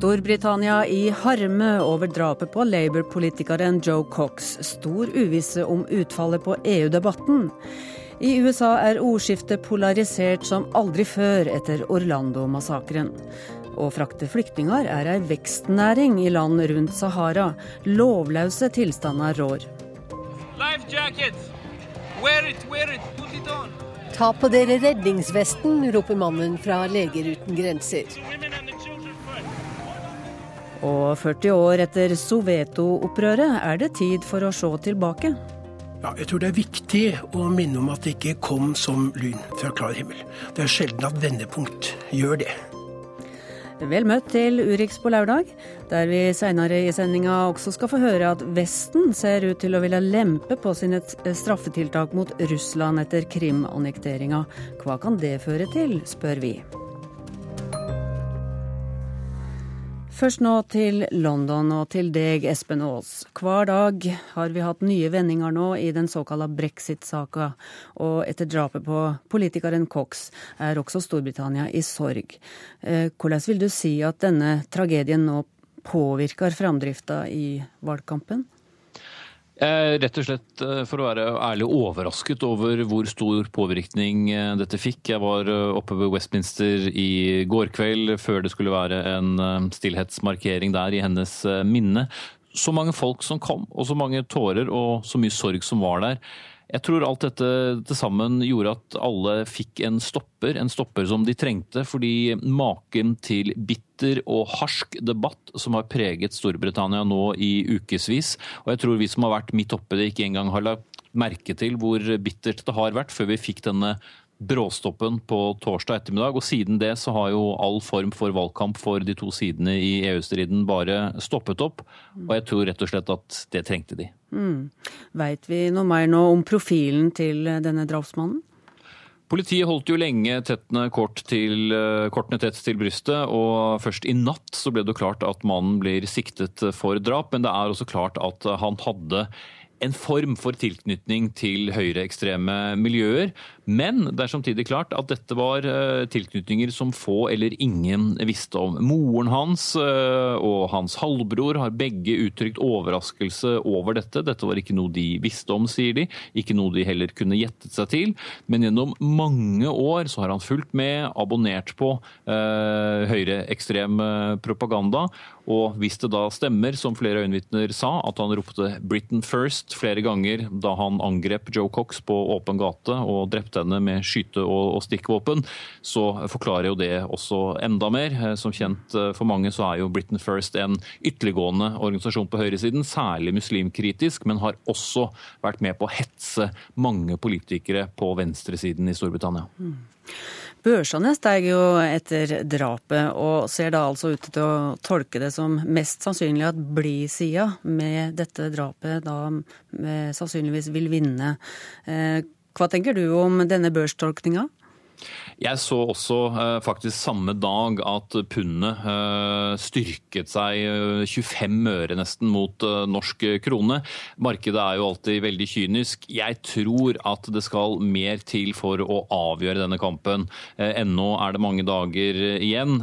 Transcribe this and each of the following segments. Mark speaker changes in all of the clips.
Speaker 1: Storbritannia i harme over drapet på Labour-politikeren Joe Cox. Stor uvisse om utfallet på EU-debatten. I USA er ordskiftet polarisert som aldri før etter Orlando-massakren. Å frakte flyktninger er ei vekstnæring i land rundt Sahara. Lovløse tilstander rår.
Speaker 2: Ta på dere redningsvesten, roper mannen fra Leger uten grenser.
Speaker 1: Og 40 år etter Soveto-opprøret er det tid for å se tilbake.
Speaker 3: Ja, jeg tror det er viktig å minne om at det ikke kom som lyn fra klar himmel. Det er sjelden at vendepunkt gjør det.
Speaker 1: Vel møtt til Urix på lørdag, der vi senere i sendinga også skal få høre at Vesten ser ut til å ville lempe på sine straffetiltak mot Russland etter Krim-annekteringa. Hva kan det føre til, spør vi. Først nå til London og til deg, Espen Aas. Hver dag har vi hatt nye vendinger nå i den såkalla brexit-saka, og etter drapet på politikeren Cox er også Storbritannia i sorg. Eh, hvordan vil du si at denne tragedien nå påvirker framdrifta i valgkampen?
Speaker 4: Eh, rett og slett eh, for å være ærlig overrasket over hvor stor påvirkning eh, dette fikk. Jeg var oppe ved Westminster i går kveld før det skulle være en stillhetsmarkering der i hennes minne. Så mange folk som kom, og så mange tårer og så mye sorg som var der. Jeg tror alt dette til sammen gjorde at alle fikk en stopper, en stopper som de trengte. Fordi maken til bitter og harsk debatt som har preget Storbritannia nå i ukevis, og jeg tror vi som har vært midt oppe det, ikke engang har lagt merke til hvor bittert det har vært før vi fikk denne bråstoppen på torsdag ettermiddag. Og siden det så har jo all form for valgkamp for de to sidene i EU-striden bare stoppet opp. Og jeg tror rett og slett at det trengte de. Mm.
Speaker 1: Veit vi noe mer nå om profilen til denne drapsmannen?
Speaker 4: Politiet holdt jo lenge kort til, eh, kortene tett til brystet, og først i natt så ble det klart at mannen blir siktet for drap. Men det er også klart at han hadde en form for tilknytning til høyreekstreme miljøer. Men det er samtidig klart at dette var eh, tilknytninger som få eller ingen visste om. Moren hans eh, og hans halvbror har begge uttrykt overraskelse over dette. Dette var ikke noe de visste om, sier de. Ikke noe de heller kunne gjettet seg til. Men gjennom mange år så har han fulgt med, abonnert på eh, høyreekstrem propaganda. Og hvis det da stemmer, som flere øyenvitner sa, at han ropte 'Britain first' flere ganger da han angrep Joe Cox på åpen gate og drepte henne med skyte- og, stikkvåpen, så forklarer jo det også enda mer. Eh, som kjent eh, for mange så er jo Britain First en ytterliggående organisasjon på høyresiden, særlig muslimkritisk, men har også vært med på å hetse mange politikere på venstresiden i Storbritannia. Mm.
Speaker 1: Børsene steg jo etter drapet, og ser da altså ut til å tolke det som mest sannsynlig at bli-sida med dette drapet da eh, sannsynligvis vil vinne. Eh, hva tenker du om denne børstolkninga?
Speaker 4: Jeg så også eh, faktisk samme dag at pundet eh, styrket seg 25 eh, øre nesten mot norsk krone. Markedet er jo alltid veldig kynisk. Jeg tror at det skal mer til for å avgjøre denne kampen. Ennå er det mange dager igjen.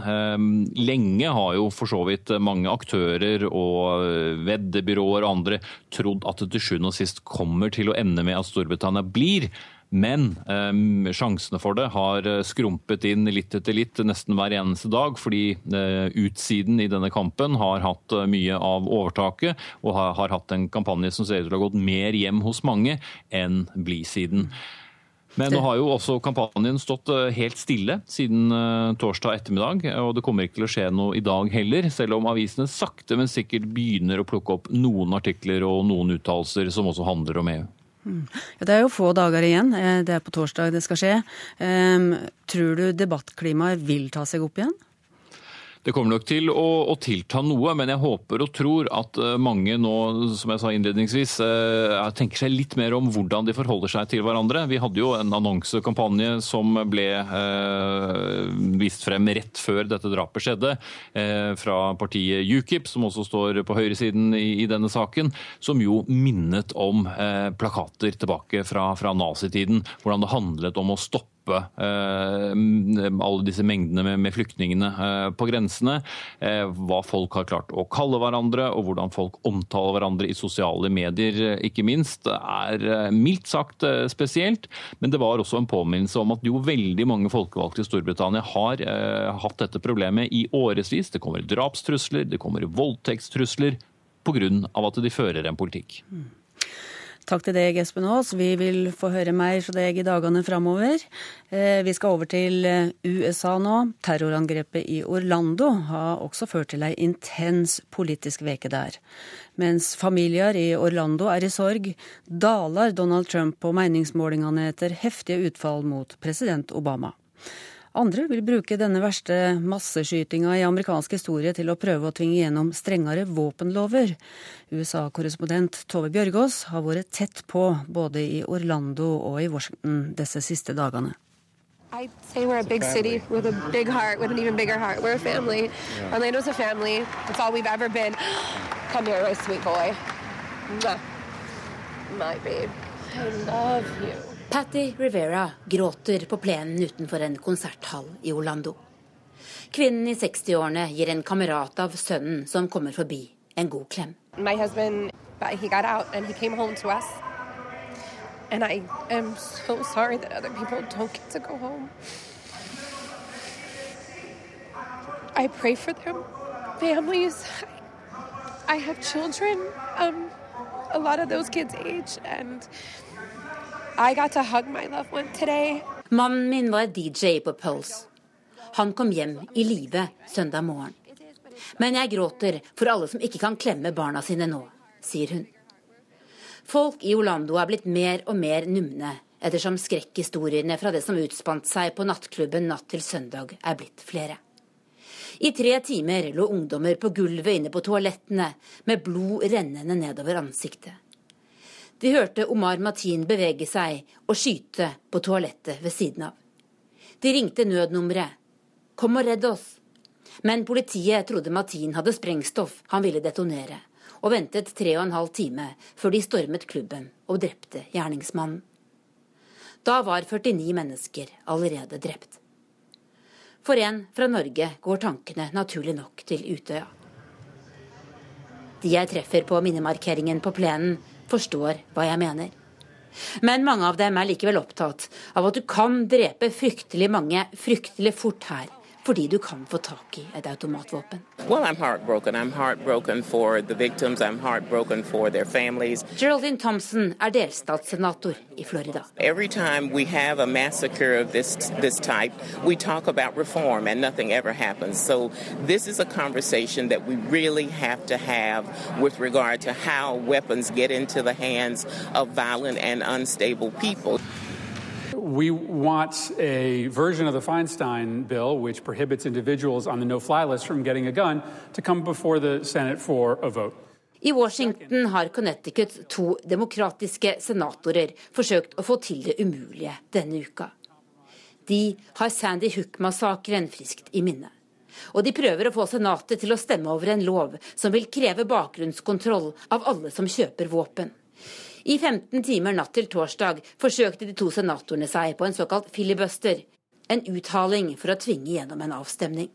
Speaker 4: Lenge har jo for så vidt mange aktører og veddebyråer og andre trodd at det til sjuende og sist kommer til å ende med at Storbritannia blir men eh, sjansene for det har eh, skrumpet inn litt etter litt nesten hver eneste dag, fordi eh, utsiden i denne kampen har hatt eh, mye av overtaket og har, har, hatt en kampanje som ser ut til å ha gått mer hjem hos mange enn blisiden. Men nå har jo også kampanjen stått eh, helt stille siden torsdag ettermiddag. Og det kommer ikke til å skje noe i dag heller, selv om avisene sakte, men sikkert begynner å plukke opp noen artikler og noen uttalelser som også handler om EU.
Speaker 1: Ja, det er jo få dager igjen. Eh, det er på torsdag det skal skje. Tror du debattklimaet vil ta seg opp igjen?
Speaker 4: Det kommer nok til å, å, tilta noe, men jeg håper og tror at eh, mange nå, som jeg sa innledningsvis, eh, tenker seg litt mer om hvordan de forholder seg til hverandre. Vi hadde jo en annonsekampanje som ble eh, vist frem rett før dette drapet skjedde, eh, fra partiet UKIP, som også står på høyresiden i, i denne saken, som jo minnet om eh, plakater tilbake fra, fra nazitiden. Hvordan det handlet om å stoppe stoppe alle disse mengdene med, med flyktningene på grensene. Hva folk har klart å kalle hverandre, og hvordan folk omtaler hverandre i sosiale medier, ikke minst, er mildt sagt spesielt. Men det var også en påminnelse om at jo veldig mange folkevalgte i Storbritannia har hatt dette problemet i årevis. Det kommer drapstrusler, det kommer voldtektstrusler pga. at de fører en politikk.
Speaker 1: Takk til deg, Espen Aas. Vi vil få høre mer fra deg i dagene framover. Eh, vi skal over til eh, USA nå. Terrorangrepet i Orlando har også ført til ei intens politisk veke der. Mens familier i Orlando er i sorg, daler Donald Trump på meningsmålingene etter heftige utfall mot president Obama. Andre vil bruke denne verste masseskytinga i amerikansk historie til å prøve å tvinge gjennom strengere våpenlover. USA-korrespondent Tove Bjørgaas har vært tett på både i Orlando og i Washington disse siste dagene.
Speaker 5: I'd say we're a big city with a big heart, with an even bigger heart. We're a family. Yeah. Orlando's a family. It's all we've ever been. Come here, my sweet boy. My babe. I love you.
Speaker 6: Patty Rivera gråter på plenen utenfor en konserthall i Orlando. Kvinnen i 60-årene gir en kamerat av sønnen som kommer forbi, en god klem.
Speaker 5: Husband, so. I pray for them, families. I have children, um, a lot of those kids' age, and
Speaker 6: Mannen min var DJ på Pulse. Han kom hjem i live søndag morgen. Men jeg gråter for alle som ikke kan klemme barna sine nå, sier hun. Folk i Orlando er blitt mer og mer numne ettersom skrekkhistoriene fra det som utspant seg på nattklubben natt til søndag, er blitt flere. I tre timer lå ungdommer på gulvet inne på toalettene med blod rennende nedover ansiktet. De hørte Omar Matin bevege seg og skyte på toalettet ved siden av. De ringte nødnummeret. Kom og redd oss. Men politiet trodde Matin hadde sprengstoff han ville detonere, og ventet tre og en halv time før de stormet klubben og drepte gjerningsmannen. Da var 49 mennesker allerede drept. For en fra Norge går tankene naturlig nok til Utøya. De jeg treffer på minnemarkeringen på plenen, forstår hva jeg mener. Men mange av dem er likevel opptatt av at du kan drepe fryktelig mange fryktelig fort her fordi du kan få tak i et automatvåpen.
Speaker 7: Well, I'm heartbroken. I'm heartbroken for the victims. I'm heartbroken for their families.
Speaker 6: Geraldine Thompson er delstatssenator i Florida.
Speaker 7: Every time we have a massacre of this this type, we talk about reform and nothing ever happens. So this is a conversation that we really have to have with regard to how weapons get into the hands of violent and unstable people.
Speaker 8: We want a version of the Feinstein bill, which prohibits individuals on the no fly list from getting a gun, to come before the Senate for a vote.
Speaker 6: I Washington har Connecticut to demokratiske senatorer forsøkt å få til det umulige denne uka. De har Sandy Hook-massakren friskt i minne. Og de prøver å få Senatet til å stemme over en lov som vil kreve bakgrunnskontroll av alle som kjøper våpen. I 15 timer natt til torsdag forsøkte de to senatorene seg på en såkalt filibuster, en uthaling for å tvinge gjennom en avstemning.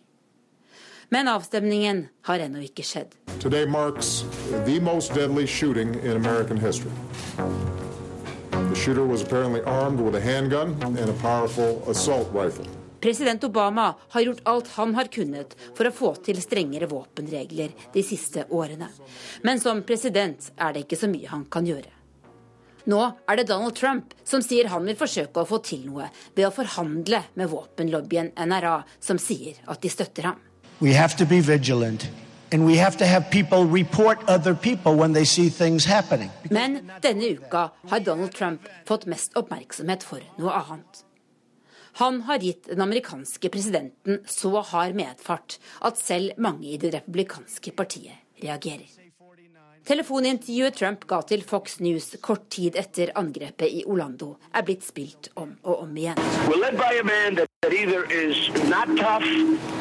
Speaker 6: Men avstemningen har ennå ikke skjedd. Today marks the most deadly shooting in American history. The shooter was apparently armed with a handgun and a powerful assault rifle. President Obama har gjort alt han har kunnet for å få til strengere våpenregler de siste årene. Men som president er det ikke så mye han kan gjøre. Nå er det Donald Trump som sier han vil forsøke å få til noe ved å forhandle med våpenlobbyen NRA, som sier at de støtter ham. We have to be vigilant. Men denne uka har Donald Trump fått mest oppmerksomhet for noe annet. Han har gitt den amerikanske presidenten så hard medfart at selv mange i det republikanske partiet reagerer. Telefonintervjuet Trump ga til Fox News kort tid etter angrepet i Orlando, er blitt spilt om og om igjen.
Speaker 9: that either is not tough,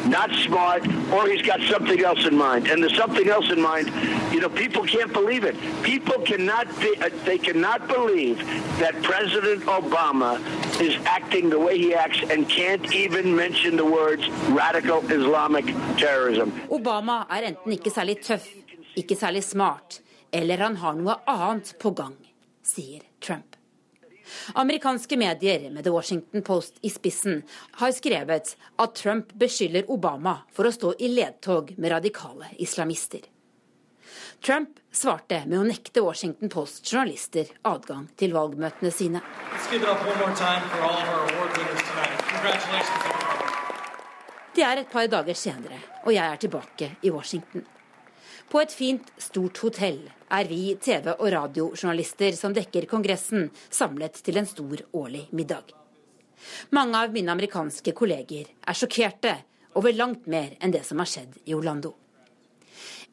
Speaker 9: not smart, or he's got something else in mind. And the something else in mind, you know, people can't believe it. People cannot be, they cannot believe that President Obama is acting the way he acts and can't even mention the words radical Islamic terrorism.
Speaker 6: Obama er enten ikke særlig tøff, ikke særlig smart, eller han har noe annet på gang, sier Trump. Amerikanske medier, med The Washington Post i spissen, har skrevet at Trump beskylder Obama for å stå i ledtog med radikale islamister. Trump svarte med å nekte Washington Post journalister adgang til valgmøtene sine. Det er et par dager senere, og jeg er tilbake i Washington. På et fint, stort hotell er vi TV- og radiojournalister som dekker Kongressen, samlet til en stor årlig middag. Mange av mine amerikanske kolleger er sjokkerte over langt mer enn det som har skjedd i Orlando.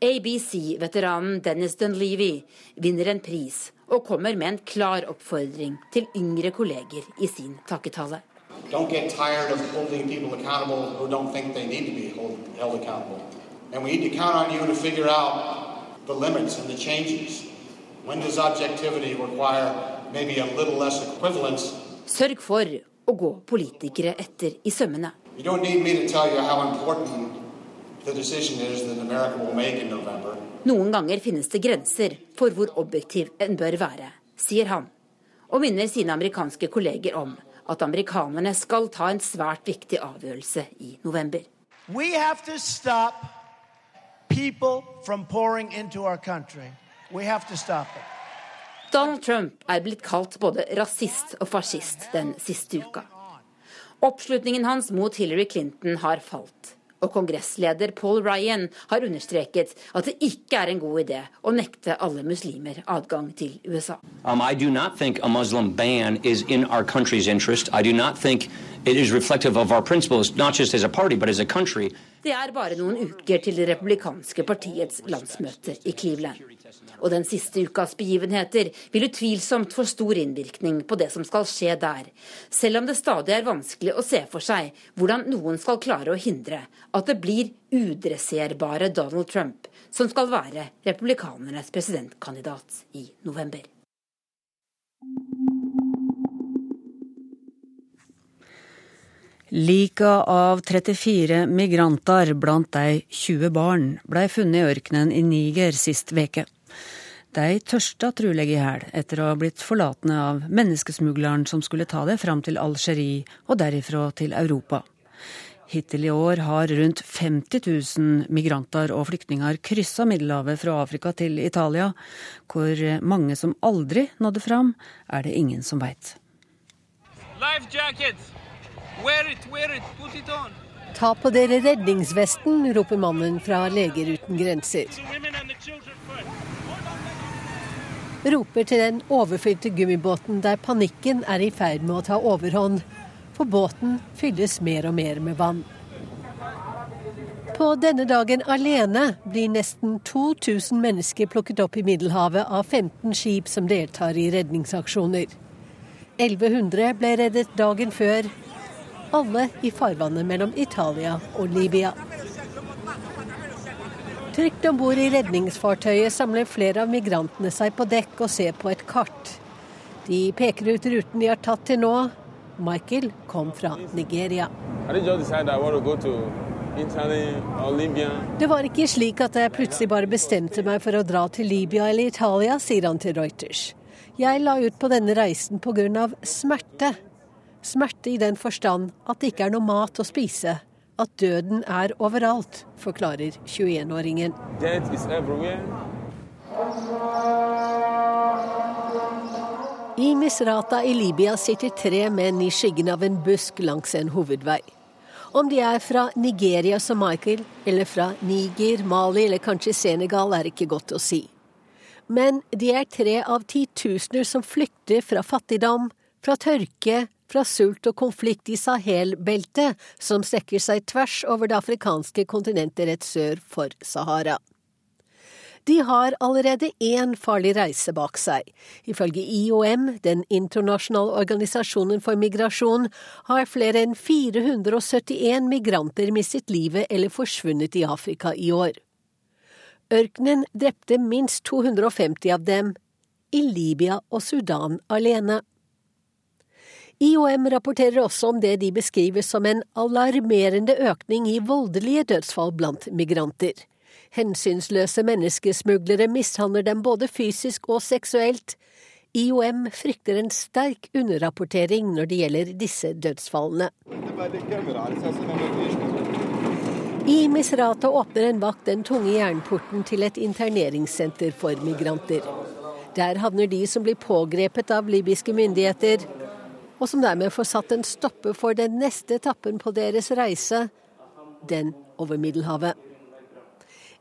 Speaker 6: ABC-veteranen Dennis Dunleavy vinner en pris og kommer med en klar oppfordring til yngre kolleger i sin takketale.
Speaker 10: Don't get tired of holding people accountable who don't think they need to be held accountable. And we need to count on you to figure out the limits and the changes. When does objectivity require maybe a little less equivalence?
Speaker 6: Sørg for å gå politikere etter i sømmene.
Speaker 10: You don't need me to tell you how important the decision is that America will make in November.
Speaker 6: Noen ganger finnes det grenser for hvor objektiv en bør være, sier han, og minner sine amerikanske kolleger om at amerikanerne skal ta en svært viktig avgjørelse i november.
Speaker 11: We have to stop people from pouring into our country. We have to stop it.
Speaker 6: Donald Trump er blitt kalt både rasist og fascist den siste uka. Oppslutningen hans mot Hillary Clinton har falt. Og kongressleder Paul Ryan har understreket at det ikke er en god idé å nekte alle muslimer adgang til USA.
Speaker 12: Um, I do not think a Muslim ban is in our country's interest. I do not think it is reflective of our principles, not just as a party, but as a country.
Speaker 6: Det er bare noen uker til det republikanske partiets landsmøte i Cleveland. Og den siste ukas begivenheter vil utvilsomt få stor innvirkning på det som skal skje der, selv om det stadig er vanskelig å se for seg hvordan noen skal klare å hindre at det blir udresserbare Donald Trump som skal være republikanernes presidentkandidat i november.
Speaker 1: Lika av 34 migranter, blant de 20 barn, blei funnet i ørkenen i Niger sist veke. De tørsta trolig i hæl etter å ha blitt forlatne av menneskesmugleren som skulle ta det fram til Algerie og derifra til Europa. Hittil i år har rundt 50 000 migranter og flyktninger kryssa Middelhavet fra Afrika til Italia. Hvor mange som aldri nådde fram, er det ingen som veit.
Speaker 2: Ta på dere redningsvesten, roper mannen fra Leger uten grenser. Roper til den overfylte gummibåten der panikken er i ferd med å ta overhånd. For båten fylles mer og mer med vann. På denne dagen alene blir nesten 2000 mennesker plukket opp i Middelhavet av 15 skip som deltar i redningsaksjoner. 1100 ble reddet dagen før, alle i farvannet mellom Italia og Libya. Trygt om bord i redningsfartøyet samler flere av migrantene seg på dekk og ser på et kart. De peker ut ruten de har tatt til nå. Michael kom fra Nigeria. Det var ikke slik at jeg plutselig bare bestemte meg for å dra til Libya eller Italia, sier han til Reuters. Jeg la ut på denne reisen pga. smerte, Smerte i den forstand at det ikke er noe mat å spise. At døden er overalt, forklarer 21-åringen. I Misrata i Libya sitter tre menn i skyggen av en busk langs en hovedvei. Om de er fra Nigeria som Michael, eller fra Niger, Mali eller kanskje Senegal, er ikke godt å si. Men de er tre av titusener som flykter fra fattigdom, fra tørke, fra sult og konflikt i Sahel-beltet, som strekker seg tvers over det afrikanske kontinentet rett sør for Sahara. De har allerede én farlig reise bak seg. Ifølge IOM, den internasjonale organisasjonen for migrasjon, har flere enn 471 migranter mistet livet eller forsvunnet i Afrika i år. Ørkenen drepte minst 250 av dem, i Libya og Sudan alene. IOM rapporterer også om det de beskriver som en alarmerende økning i voldelige dødsfall blant migranter. Hensynsløse menneskesmuglere mishandler dem både fysisk og seksuelt. IOM frykter en sterk underrapportering når det gjelder disse dødsfallene. I Misrata åpner en vakt den tunge jernporten til et interneringssenter for migranter. Der havner de som blir pågrepet av libyske myndigheter, og som dermed får satt en stopper for den neste etappen på deres reise, den over Middelhavet.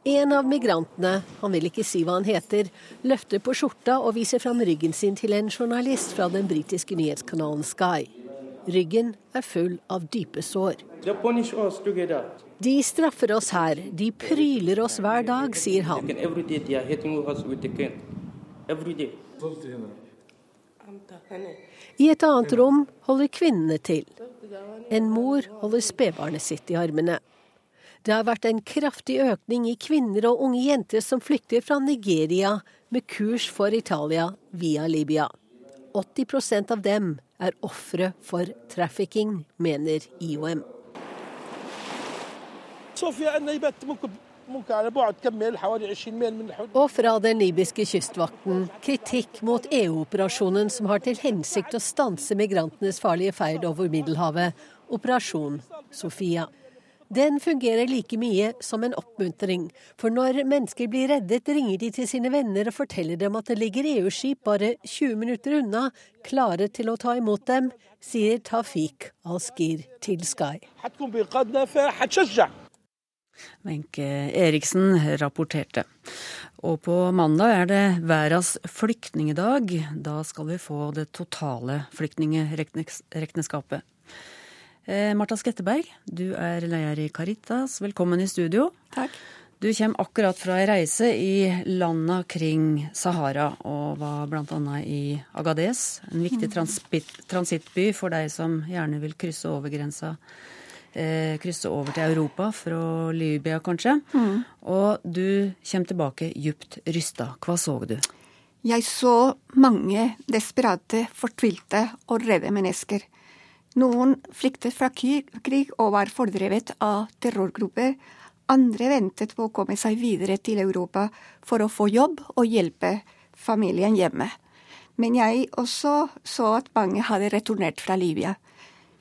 Speaker 2: En av migrantene, han vil ikke si hva han heter, løfter på skjorta og viser fram ryggen sin til en journalist fra den britiske nyhetskanalen Sky. Ryggen er full av dype sår. De straffer oss her, de pryler oss hver dag, sier han. I et annet rom holder kvinnene til. En mor holder spedbarnet sitt i armene. Det har vært en kraftig økning i kvinner og unge jenter som flykter fra Nigeria med kurs for Italia via Libya. 80% av dem er ofre for trafficking, mener IOM. Og fra den libyske kystvakten kritikk mot EU-operasjonen som har til hensikt å stanse migrantenes farlige ferd over Middelhavet, Operasjon Sofia. Den fungerer like mye som en oppmuntring, for når mennesker blir reddet, ringer de til sine venner og forteller dem at det ligger EU-skip bare 20 minutter unna, klare til å ta imot dem, sier Tafik al-Skir til Sky.
Speaker 1: Wenche Eriksen rapporterte. Og på mandag er det verdens flyktningedag. Da skal vi få det totale flyktningregnskapet. Eh, Marta Sketteberg, du er leder i Caritas. Velkommen i studio.
Speaker 13: Takk.
Speaker 1: Du kommer akkurat fra ei reise i landa kring Sahara, og var bl.a. i Agadez, en viktig mm. transittby for deg som gjerne vil krysse over grensa. Eh, krysse over til Europa fra Libya, kanskje. Mm. Og du kommer tilbake djupt rysta. Hva så du?
Speaker 13: Jeg så mange desperate, fortvilte og redde mennesker noen flyktet fra krig og var fordrevet av terrorgrupper. Andre ventet på å komme seg videre til Europa for å få jobb og hjelpe familien hjemme. Men jeg også så at mange hadde returnert fra Libya.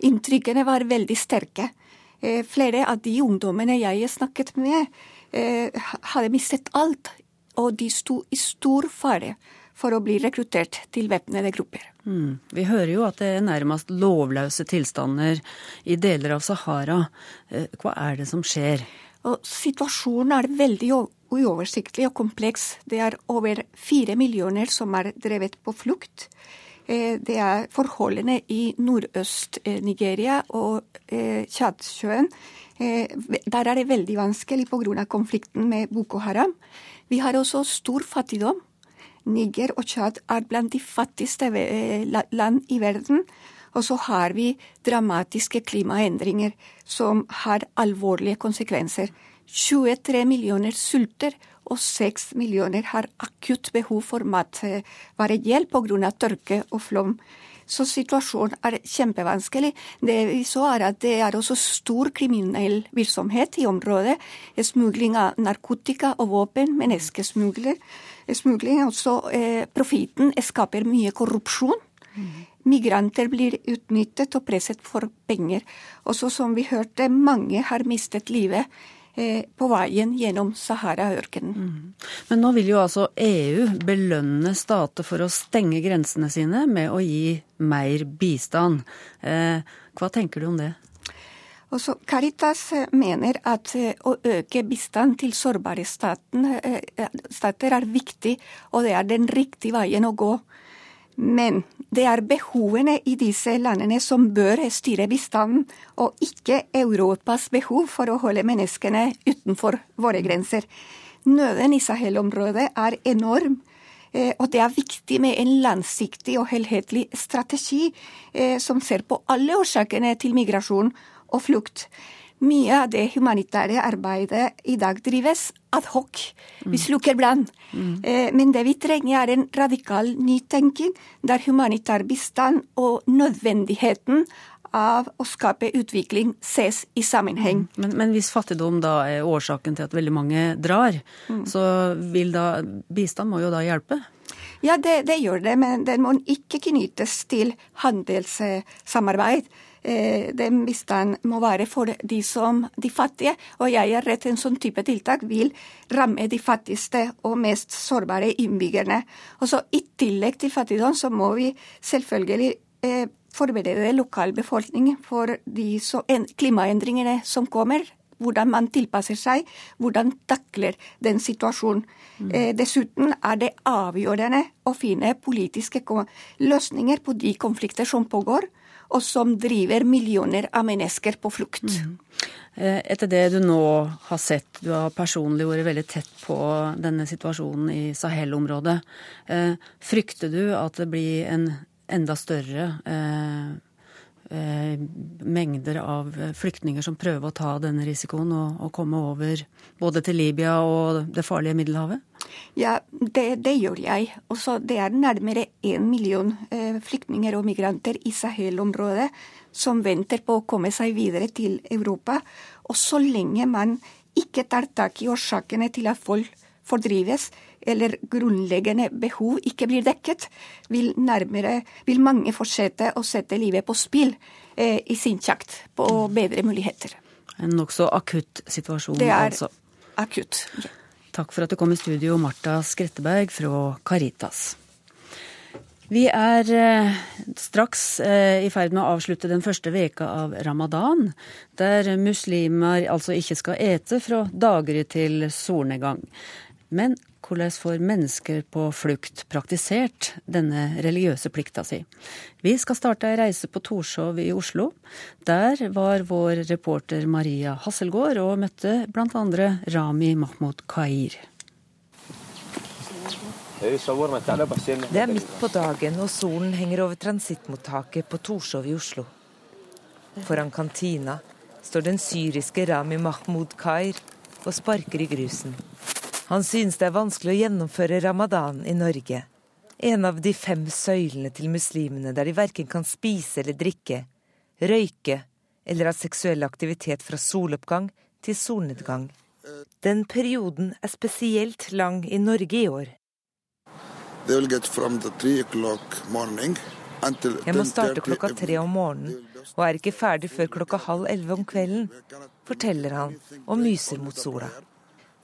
Speaker 13: Inntrykkene var veldig sterke. Eh, flere av de ungdommene jeg snakket med, eh, hadde mistet alt, og de sto i stor fare for å bli rekruttert til væpnede grupper.
Speaker 1: Mm. Vi hører jo at det er nærmest lovløse tilstander i deler av Sahara. Eh, hva er det som skjer?
Speaker 13: Og situasjonen er veldig uoversiktlig og kompleks. Det er over fire millioner som er drevet på flukt. Eh, det er forholdene i Nordøst-Nigeria og Tjadsjøen. Tsjadsjøen. Der er det veldig vanskelig pga. konflikten med Boko Haram. Vi har også stor fattigdom. Niger og Tsjad er blant de fattigste eh, land i verden. Og så har vi dramatiske klimaendringer som har alvorlige konsekvenser. 23 millioner sulter, og 6 millioner har akutt behov for matvarehjelp pga. tørke og flom. Så situasjonen er kjempevanskelig. Det vi så er at det er også stor kriminell virksomhet i området. Smugling av narkotika og våpen, menneskesmugler smugling. Også eh, profitten skaper mye korrupsjon. Migranter blir utnyttet og presset for penger. Også som vi hørte, mange har mistet livet eh, på veien gjennom Sahara-ørkenen. Mm.
Speaker 1: Men nå vil jo altså EU belønne stater for å stenge grensene sine med å gi mer bistand. Eh, hva tenker du om det?
Speaker 13: Også Caritas eh, mener at eh, å øke bistand til sårbare staten, stater er viktig, og det er den riktige veien å gå. Men det er behovene i disse landene som bør styre bistanden, og ikke Europas behov for å holde menneskene utenfor våre grenser. Nøden i Sahel-området er enorm. Eh, og det er viktig med en langsiktig og helhetlig strategi eh, som ser på alle årsakene til migrasjon og flukt. Mye av det humanitære arbeidet i dag drives ad hoc. Vi slukker brann. Mm. Eh, men det vi trenger, er en radikal nytenking der humanitær bistand og nødvendigheten av å skape utvikling ses i sammenheng.
Speaker 1: Mm. Men, men, hvis fattigdom da er årsaken til at veldig mange drar, mm. så vil da bistand må jo da hjelpe?
Speaker 13: Ja, det, det gjør det, men den må ikke knyttes til handelssamarbeid. Eh, den bistanden må være for de som de fattige, og jeg er redd en sånn type tiltak vil ramme de fattigste og mest sårbare innbyggerne. Og så I tillegg til fattigdom så må vi selvfølgelig eh, forberede lokalbefolkningen for de klimaendringene som kommer hvordan man tilpasser seg, hvordan takler den situasjonen. Mm. Eh, dessuten er det avgjørende å finne politiske løsninger på de konflikter som pågår, og som driver millioner av mennesker på flukt. Mm.
Speaker 1: Eh, etter det du nå har sett, du har personlig vært veldig tett på denne situasjonen i Sahel-området. Eh, frykter du at det blir en enda større eh, Eh, mengder av flyktninger som prøver å ta denne risikoen og, og, komme over både til Libya og det farlige Middelhavet?
Speaker 13: Ja, det, det gjør jeg. Også det er nærmere én million eh, flyktninger og migranter i Sahel-området som venter på å komme seg videre til Europa. Og så lenge man ikke tar tak i årsakene til at folk fordrives, eller grunnleggende behov ikke blir dekket, vil, nærmere, vil mange fortsette å sette livet på spill eh, i sin jakt på bedre muligheter.
Speaker 1: En nokså akutt situasjon,
Speaker 13: det er
Speaker 1: altså.
Speaker 13: Akutt. Ja.
Speaker 1: Takk for at du kom i studio, Marta Skretteberg fra Caritas. Vi er eh, straks eh, i ferd med å avslutte den første veka av ramadan, der muslimer altså ikke skal ete fra daggry til solnedgang. Men hvordan får mennesker på flukt praktisert denne religiøse plikta si? Vi skal starte ei reise på Torshov i Oslo. Der var vår reporter Maria Hasselgaard og møtte bl.a. Rami Mahmoud Kair.
Speaker 14: Det er midt på dagen, og solen henger over transittmottaket på Torshov i Oslo. Foran kantina står den syriske Rami Mahmoud Kair og sparker i grusen. Han synes det er vanskelig å gjennomføre ramadan i Norge. En av de fem søylene til muslimene der de verken kan spise eller drikke, røyke eller ha seksuell aktivitet fra soloppgang til solnedgang. Den perioden er spesielt lang i Norge i år. Jeg må starte klokka tre om morgenen og er ikke ferdig før klokka halv elleve om kvelden, forteller han og myser mot sola.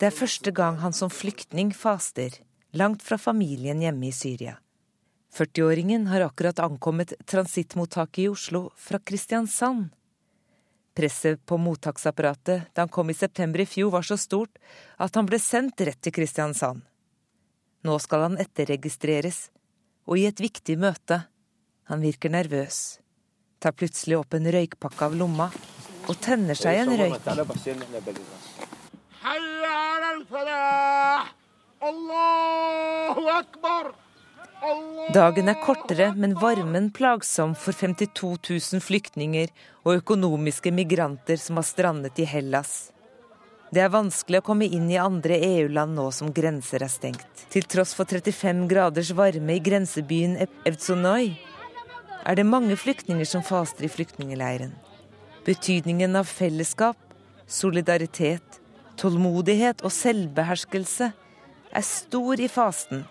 Speaker 14: Det er første gang han som flyktning faster, langt fra familien hjemme i Syria. 40-åringen har akkurat ankommet transittmottaket i Oslo fra Kristiansand. Presset på mottaksapparatet da han kom i september i fjor var så stort at han ble sendt rett til Kristiansand. Nå skal han etterregistreres, og i et viktig møte. Han virker nervøs, tar plutselig opp en røykpakke av lomma og tenner seg en røyk. Dagen er kortere, men varmen plagsom for 52 000 flyktninger og økonomiske migranter som har strandet i Hellas. Det er vanskelig å komme inn i andre EU-land nå som grenser er stengt. Til tross for 35 graders varme i grensebyen Evtsonoi er det mange flyktninger som faster i flyktningleiren. Betydningen av fellesskap, solidaritet Tålmodighet og selvbeherskelse er stor i fasten,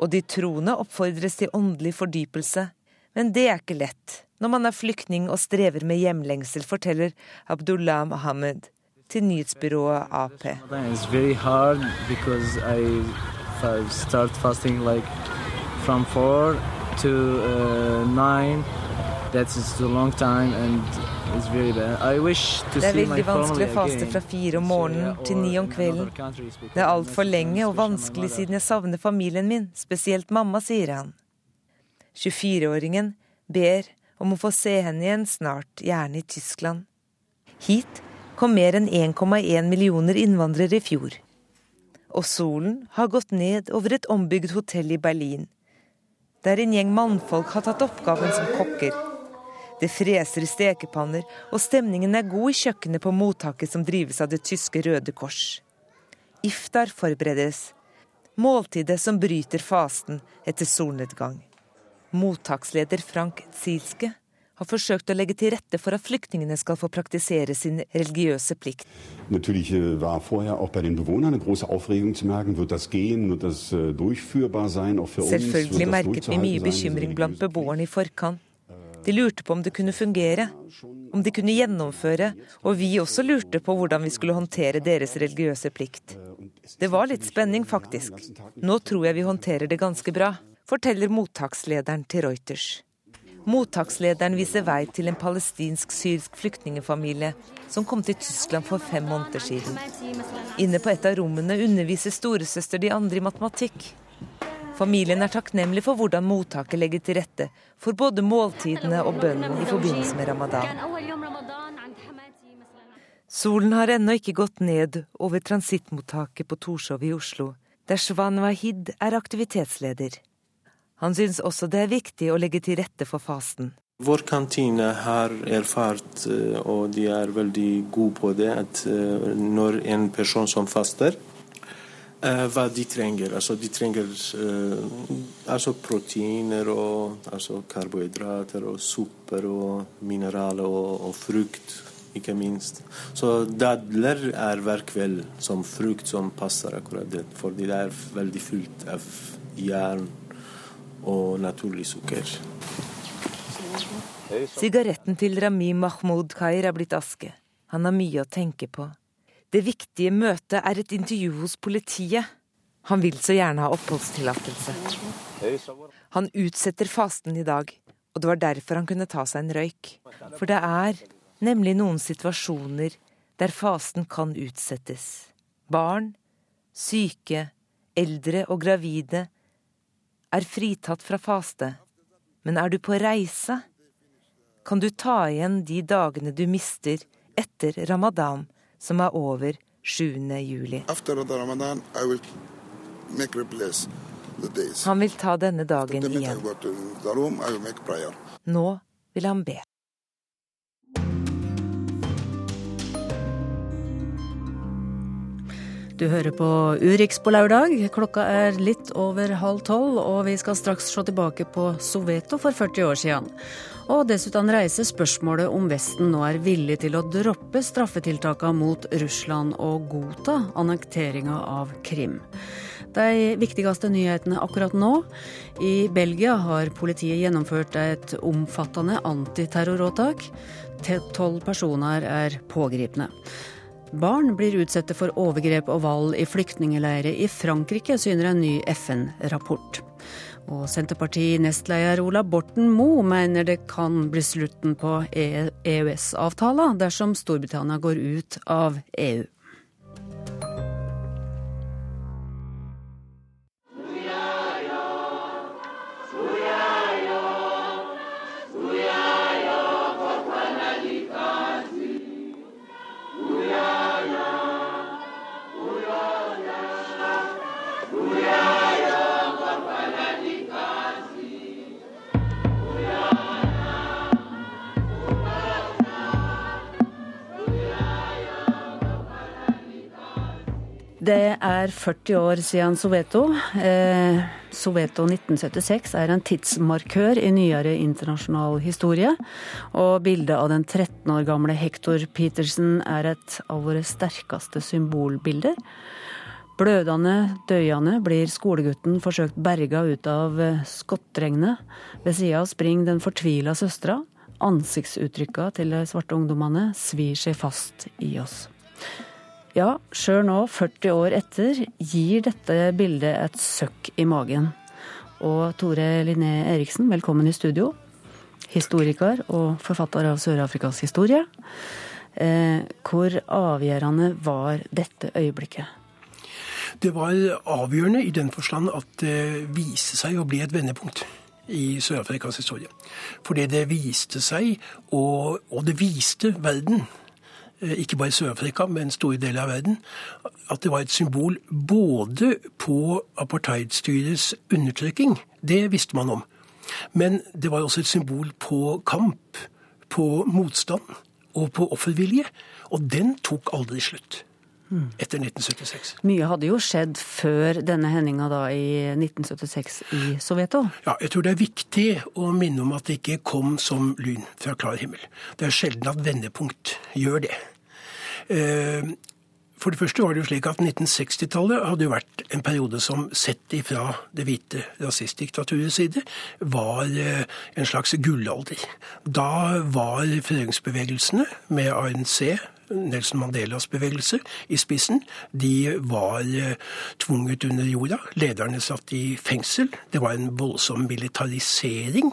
Speaker 14: og de troende oppfordres til åndelig fordypelse. Men det er ikke lett når man er flyktning og strever med hjemlengsel, forteller Abdullah Mohammed til nyhetsbyrået Ap. to uh, nine. That's a long time, and det er veldig vanskelig å faste fra fire om morgenen til ni om kvelden. Det er altfor lenge og vanskelig siden jeg savner familien min, spesielt mamma, sier han. 24-åringen ber om å få se henne igjen snart, gjerne i Tyskland. Hit kom mer enn 1,1 millioner innvandrere i fjor. Og solen har gått ned over et ombygd hotell i Berlin, der en gjeng mannfolk har tatt oppgaven som kokker. Det freser i stekepanner, og stemningen er god i kjøkkenet på mottaket som drives av det tyske Røde Kors. Iftar forberedes, måltidet som bryter fasten etter solnedgang. Mottaksleder Frank Zielske har forsøkt å legge til rette for at flyktningene skal få praktisere sin religiøse plikt.
Speaker 15: Natürlich äh, war vorher auch bei den Bewohnern eine große Aufregung zu merken, wird das gehen, wird das äh, durchführbar sein, auch für uns.
Speaker 14: Selvfølgelig merket vi mye bekymring blant beboerne i forkant. De lurte på om det kunne fungere, om de kunne gjennomføre, og vi også lurte på hvordan vi skulle håndtere deres religiøse plikt. Det var litt spenning, faktisk. Nå tror jeg vi håndterer det ganske bra, forteller mottakslederen til Reuters. Mottakslederen viser vei til en palestinsk-syrisk flyktningfamilie som kom til Tyskland for fem måneder siden. Inne på et av rommene underviser storesøster de andre i matematikk. Familien er takknemlig for hvordan mottaket legger til rette for både måltidene og bønnen i forbindelse med ramadan. Solen har ennå ikke gått ned over transittmottaket på Torshov i Oslo, der Svan Wahid er aktivitetsleder. Han syns også det er viktig å legge til rette for fasten.
Speaker 16: Vår kantine har erfart, eh, og de er veldig gode på det, at eh, når en person som faster, eh, hva de trenger. Altså, de trenger altså proteiner og altså karbohydrater og supper og mineraler og, og, frukt, ikke minst. Så dadler er hver kveld som frukt som passer akkurat det, fordi det er veldig fullt av jern og naturlig sukker.
Speaker 14: Sigaretten til Rami Mahmoud Kair er blitt aske. Han har mye å tenke på. Det viktige møtet er et intervju hos politiet. Han vil så gjerne ha oppholdstillatelse. Han utsetter fasten i dag, og det var derfor han kunne ta seg en røyk. For det er nemlig noen situasjoner der fasten kan utsettes. Barn, syke, eldre og gravide er fritatt fra faste, men er du på reise, kan du ta igjen de dagene du mister etter ramadan, som er over 7. juli. Han vil ta denne dagen igjen. Nå vil han be.
Speaker 1: Du hører på Urix på lørdag. Klokka er litt over halv tolv, og vi skal straks se tilbake på Soveto for 40 år siden. Og dessuten reiser spørsmålet om Vesten nå er villig til å droppe straffetiltakene mot Russland og godta annekteringa av Krim. De viktigste nyhetene akkurat nå. I Belgia har politiet gjennomført et omfattende antiterroråtak. Tolv personer er pågripne. Barn blir utsatt for overgrep og vold i flyktningleirer i Frankrike, syner en ny FN-rapport. Og Senterparti-nestleder Ola Borten Moe mener det kan bli slutten på EØS-avtalen dersom Storbritannia går ut av EU. Det er 40 år siden Soveto. Eh, Soveto 1976 er en tidsmarkør i nyere internasjonal historie. Og bildet av den 13 år gamle Hector Petersen er et av våre sterkeste symbolbilder. Blødende, døyende blir skolegutten forsøkt berga ut av eh, skottregnet. Ved sida springer den fortvila søstera. Ansiktsuttrykka til de svarte ungdommene svir seg fast i oss. Ja, sjøl nå, 40 år etter, gir dette bildet et søkk i magen. Og Tore Linné Eriksen, velkommen i studio. Historiker og forfatter av Sør-Afrikas historie. Eh, hvor avgjørende var dette øyeblikket?
Speaker 3: Det var avgjørende i den forstand at det viste seg å bli et vendepunkt i Sør-Afrikas historie. Fordi det viste seg, og, og det viste verden ikke bare Sør-Afrika, men store deler av verden, at det var et symbol både på apartheidstyrets undertrykking, det visste man om, men det var også et symbol på kamp, på motstand og på offervilje. Og den tok aldri slutt etter 1976.
Speaker 1: Mye hadde jo skjedd før denne hendinga da i 1976 i Sovjeto?
Speaker 3: Ja, jeg tror det er viktig å minne om at det ikke kom som lyn fra klar himmel. Det er sjelden at vendepunkt gjør det. Eh, for det første var det jo slik at 1960-tallet hadde jo vært en periode som sett ifra det hvite rasistdiktaturets side var eh, en slags gullalder. Da var frigjøringsbevegelsene med ANC Nelson Mandelas bevegelse i spissen. De var eh, tvunget under jorda. Lederne satt i fengsel. Det var en voldsom militarisering.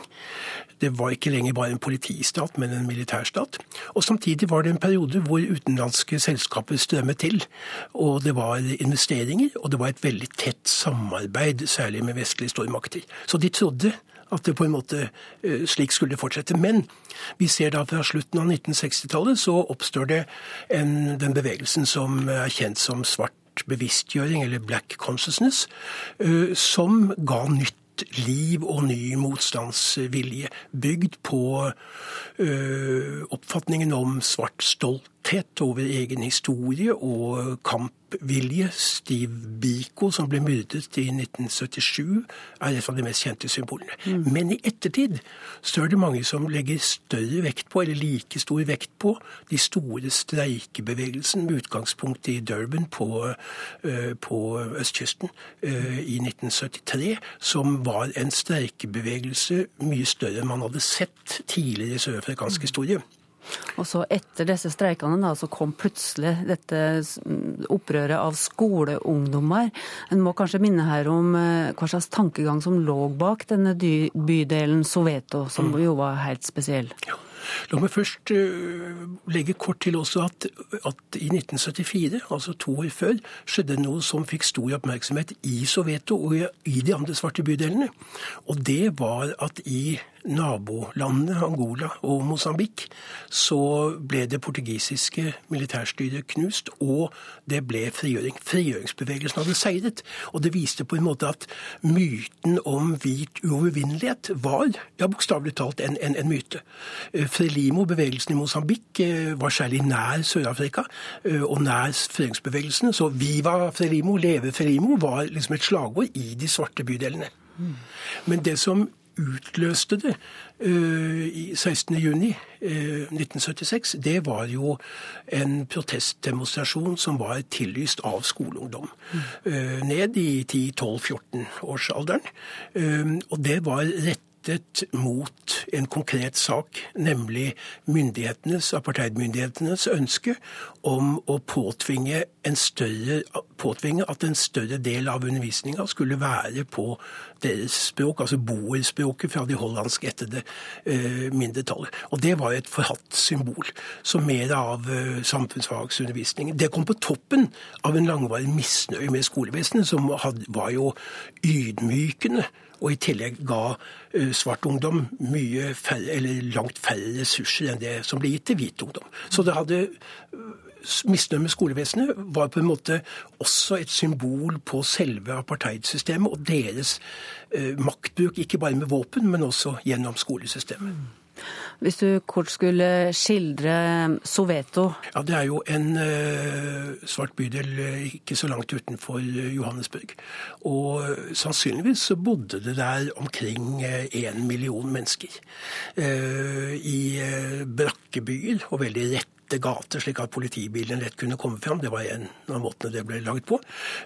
Speaker 3: Det var ikke lenger bare en politistat, men en militærstat. Og Samtidig var det en periode hvor utenlandske selskaper strømmet til. Og det var investeringer, og det var et veldig tett samarbeid, særlig med vestlige stormakter. Så de trodde at det på en måte eh, slik skulle fortsette. Men vi ser da fra slutten av 1960-tallet så oppstår det en, den bevegelsen som er kjent som svart bevisstgjøring, eller black consciousness, eh, som ga nytt liv og ny motstandsvilje, bygd på ø, oppfatningen om svart stolthet over egen historie og kampvilje. Steve Biko, som ble myrdet i 1977, er et av de mest kjente symbolene. Mm. Men i ettertid så er det mange som legger større vekt på, eller like stor vekt på, de store streikebevegelsene med utgangspunkt i Durban på, uh, på østkysten uh, i 1973, som var en streikebevegelse mye større enn man hadde sett tidligere i sørafrikansk mm. historie.
Speaker 1: Og så etter disse streikene da, så kom plutselig dette opprøret av skoleungdommer. En må kanskje minne her om eh, hva slags tankegang som lå bak denne bydelen Soveto, som mm. jo var helt spesiell.
Speaker 3: Ja. La meg først uh, legge kort til også at, at, i 1974, altså to år før, skjedde noe som fikk stor oppmerksomhet i Soveto og i de andre svarte bydelene. Og det var at i nabolandene Angola og Mosambik, så ble det portugisiske militærstyret knust, og det ble frigjøring. Frigjøringsbevegelsen hadde seiret. Og det viste på en måte at myten om hvit uovervinnelighet var ja, bokstavelig talt en, en, en myte. Eh, Frelimo, bevegelsen i Mosambik, eh, var særlig nær Sør-Afrika eh, og nær frigjøringsbevegelsen. Så Viva Frelimo, leve Frelimo, var liksom et slagord i de svarte bydelene. Mm. Men det som utløste det uh, i 16.6.1976, uh, det var jo en protestdemonstrasjon som var tillyst av skoleungdom. Uh, ned i 10-12-14-årsalderen. Uh, og det var rett rettet mot en konkret sak, nemlig myndighetenes, apartheidmyndighetenes ønske om å påtvinge, større, påtvinge, at en større del av undervisninga skulle være på deres språk, altså boerspråket fra de hollandskættede eh, mindretallet. Og det var et forhatt symbol. Så mer av eh, samfunnsfagsundervisningen. Det kom på toppen av en langvarig misnøye med skolevesenet, som var jo ydmykende og i tillegg ga eh, svart ungdom mye færre, eller langt færre ressurser enn det som ble gitt til hvit ungdom. Så det hadde eh, Misnøye med skolevesenet var på en måte også et symbol på selve apartheidsystemet og deres eh, maktbruk, ikke bare med våpen, men også gjennom skolesystemet.
Speaker 1: Hvis du kort skulle skildre Soveto?
Speaker 3: Ja, Det er jo en uh, svart bydel eh, ikke så langt utenfor eh, Johannesburg. Og sannsynligvis så bodde det der omkring én million mennesker. I brakkebyer og veldig rett lette gater, slik at politibilen lett kunne komme fram. Det var en av måtene det ble laget på.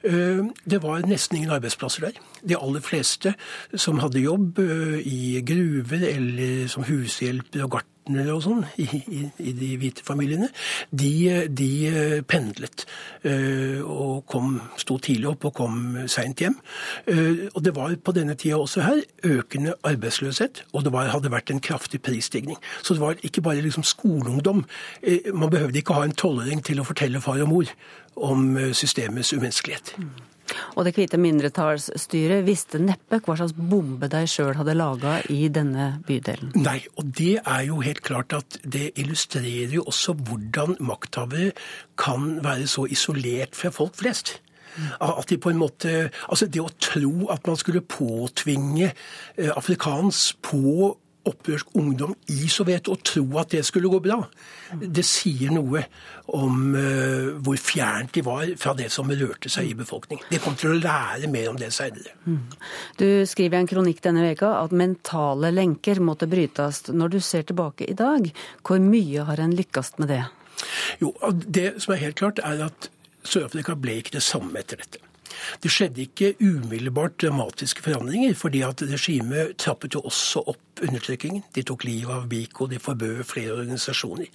Speaker 3: Eh, det var nesten ingen arbeidsplasser der. De aller fleste som hadde jobb eh, i gruver eller som hushjelper og gartnere partnere og sånn i, i, i, de hvite familiene, de, de eh, pendlet. Uh, og kom, sto tidlig opp og kom seint hjem. Uh, og det var på denne tida også her økende arbeidsløshet, og det var, hadde vært en kraftig prisstigning. Så det var ikke bare liksom skoleungdom. Man behøvde ikke ha en tolvåring til å fortelle far og mor om systemets umenneskelighet.
Speaker 1: Og det hvite mindretallsstyret visste neppe hva slags bombe de sjøl hadde laga i denne bydelen.
Speaker 3: Nei, og det er jo helt klart at det illustrerer jo også hvordan makthavere kan være så isolert fra folk flest. At de på en måte, altså Det å tro at man skulle påtvinge eh, afrikansk på opprørsk ungdom i Sovjet og tro at det skulle gå bra, det sier noe om uh, hvor fjernt de var fra det som rørte seg i befolkningen. De kom til å lære mer om det senere. Mm.
Speaker 1: Du skriver i en kronikk denne veka at mentale lenker måtte brytes. Når du ser tilbake i dag, hvor mye har en lykkes med det?
Speaker 3: Jo, Det som er helt klart, er at Sør-Afrika ble ikke det samme etter dette. Det skjedde ikke umiddelbart dramatiske forandringer, fordi at regimet trappet jo også opp undertrykkingen. De tok livet av Biko, de forbød flere organisasjoner.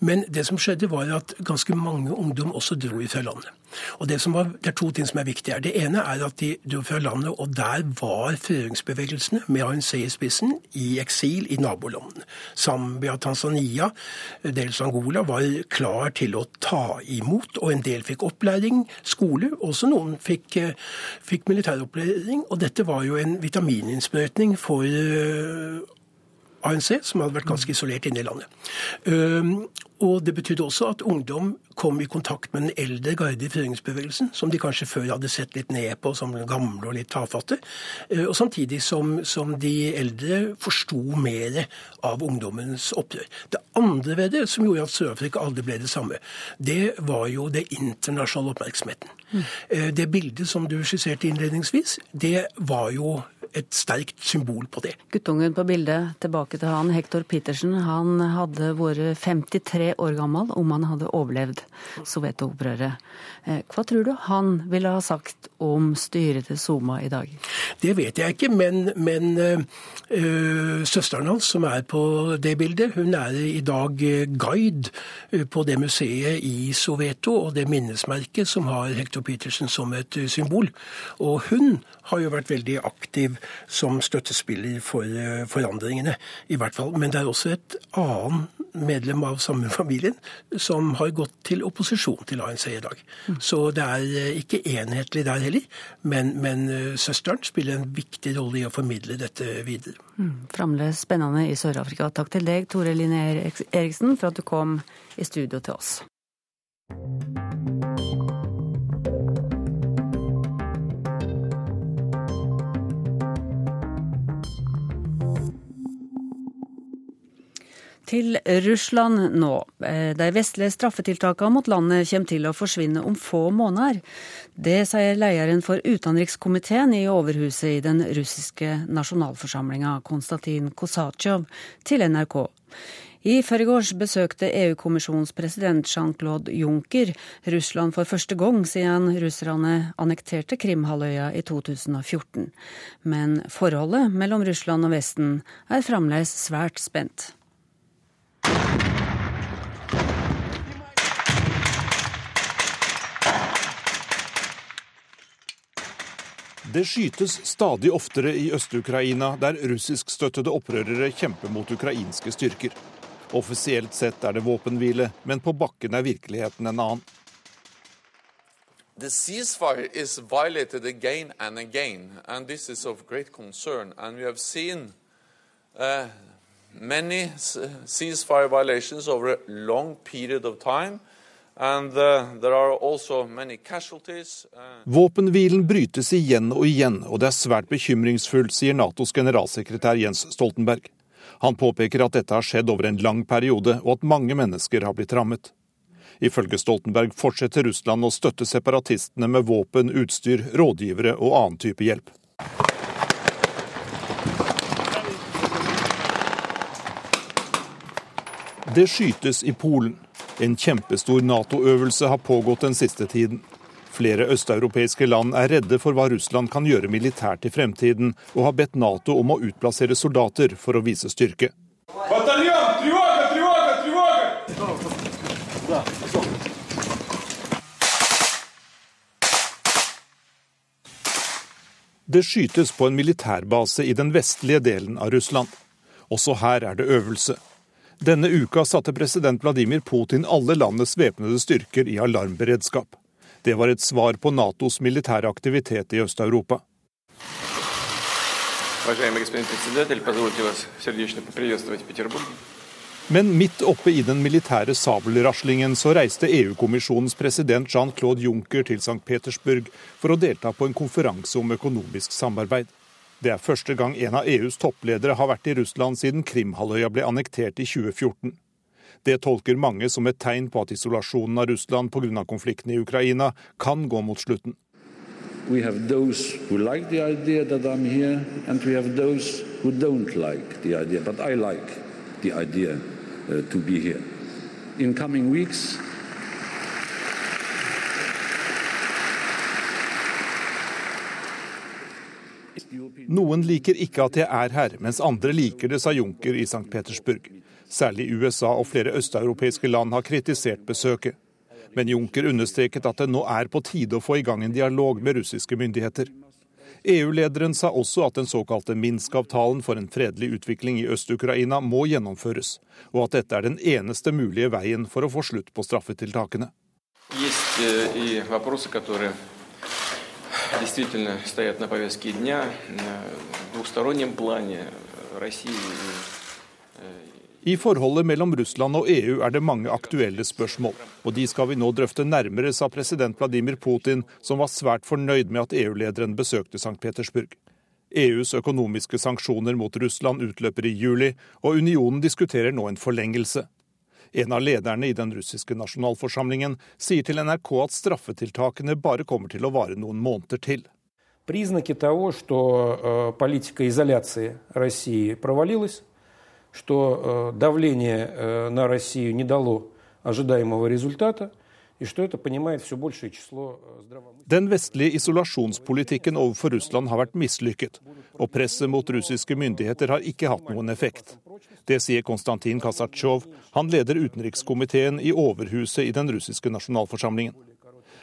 Speaker 3: Men det som skjedde, var at ganske mange ungdom også dro fra landet. Og det, var, det, er to ting som er viktige her. Det ene er at de dro fra landet, og der var frigjøringsbevegelsene med ANC i spissen i eksil i nabolandene. Zambia, Tanzania, dels Angola var klar til å ta imot, og en del fikk opplæring, skole. Også noen fikk, fikk militæropplæring. Og dette var jo en vitamininnsprøytning for eh, ANC, som hadde vært ganske isolert inne i landet. Og det betydde også at ungdom kom i kontakt med den eldre garde i frigjøringsbevegelsen, som de kanskje før hadde sett litt ned på som gamle og litt tafatte. Og samtidig som, som de eldre forsto mer av ungdommens opprør. Det andre ved det, som gjorde at Sør-Afrika aldri ble det samme, det var jo det internasjonale oppmerksomheten. Mm. Det bildet som du skisserte innledningsvis, det var jo et sterkt symbol på det.
Speaker 1: Guttungen på bildet, tilbake til han, Hector Petersen, han hadde vært 53 år gammel om han hadde overlevd Soweto-opprøret. Eh, hva tror du han ville ha sagt om styret til Soma i dag?
Speaker 3: Det vet jeg ikke, men, men øh, søsteren hans, som er på det bildet, hun er i dag guide på det museet i Soveto og det minnesmerket som har Hector Petersen som et symbol. Og hun har jo vært veldig aktiv som støttespiller for forandringene, i hvert fall. Men det er også et annet medlem av samme familien som har gått til opposisjon til ANC i dag. Så det er eh, ikke enhetlig der heller, men, men eh, søsteren spiller en viktig rolle i å formidle dette videre.
Speaker 1: Mm. Fremdeles spennende i Sør-Afrika. Takk til deg, Tore Linné Eriksen, for at du kom i studio til oss. Til Russland nå. Eh, de vestlige straffetiltakene mot landet kommer til å forsvinne om få måneder. Det sier lederen for utenrikskomiteen i Overhuset i den russiske nasjonalforsamlinga, Konstantin Kosatsjov, til NRK. I forgårs besøkte EU-kommisjonens president Jean-Claude Juncker Russland for første gang siden russerne annekterte Krimhalvøya i 2014. Men forholdet mellom Russland og Vesten er fremdeles svært spent.
Speaker 17: Det skytes stadig oftere i Øst-Ukraina, der russiskstøttede opprørere kjemper mot ukrainske styrker. Offisielt sett er det våpenhvile, men på bakken er virkeligheten en annen.
Speaker 18: The ceasefire is violated again and again, and this is of great concern. And we have seen uh, many ceasefire violations over a long period of time. Uh, uh...
Speaker 17: Våpenhvilen brytes igjen og igjen, og det er svært bekymringsfullt, sier Natos generalsekretær Jens Stoltenberg. Han påpeker at dette har skjedd over en lang periode, og at mange mennesker har blitt rammet. Ifølge Stoltenberg fortsetter Russland å støtte separatistene med våpen, utstyr, rådgivere og annen type hjelp. Det skytes i Polen. En kjempestor Nato-øvelse har pågått den siste tiden. Flere østeuropeiske land er redde for hva Russland kan gjøre militært i fremtiden, og har bedt Nato om å utplassere soldater for å vise styrke. Det skytes på en militærbase i den vestlige delen av Russland. Også her er det øvelse. Denne uka satte president Vladimir Putin alle landets væpnede styrker i alarmberedskap. Det var et svar på Natos militære aktivitet i Øst-Europa. Men midt oppe i den militære sabelraslingen så reiste EU-kommisjonens president Jean-Claude Juncker til St. Petersburg for å delta på en konferanse om økonomisk samarbeid. Det er første gang en av EUs toppledere har vært i Russland siden Krimhalvøya ble annektert i 2014. Det tolker mange som et tegn på at isolasjonen av Russland pga. konflikten i Ukraina kan gå mot slutten.
Speaker 19: Like here, like idea. Like uh. In coming weeks,
Speaker 17: Noen liker ikke at jeg er her, mens andre liker det, sa Juncker i St. Petersburg. Særlig USA og flere østeuropeiske land har kritisert besøket. Men Juncker understreket at det nå er på tide å få i gang en dialog med russiske myndigheter. EU-lederen sa også at den såkalte Minsk-avtalen for en fredelig utvikling i Øst-Ukraina må gjennomføres, og at dette er den eneste mulige veien for å få slutt på straffetiltakene.
Speaker 20: Есть и вопросы, которые действительно стоят на повестке дня в двухстороннем плане России
Speaker 17: I forholdet mellom Russland og EU er det mange aktuelle spørsmål, og de skal vi nå drøfte nærmere, sa president Vladimir Putin, som var svært fornøyd med at EU-lederen besøkte St. Petersburg. EUs økonomiske sanksjoner mot Russland utløper i juli, og unionen diskuterer nå en forlengelse. En av lederne i den russiske nasjonalforsamlingen sier til NRK at straffetiltakene bare kommer til å vare noen måneder til.
Speaker 21: Признаки того, что политика изоляции России провалилась, что давление на Россию не дало ожидаемого результата,
Speaker 17: Den vestlige isolasjonspolitikken overfor Russland har vært mislykket, og presset mot russiske myndigheter har ikke hatt noen effekt. Det sier Konstantin Kasatsjov, han leder utenrikskomiteen i Overhuset i den russiske nasjonalforsamlingen.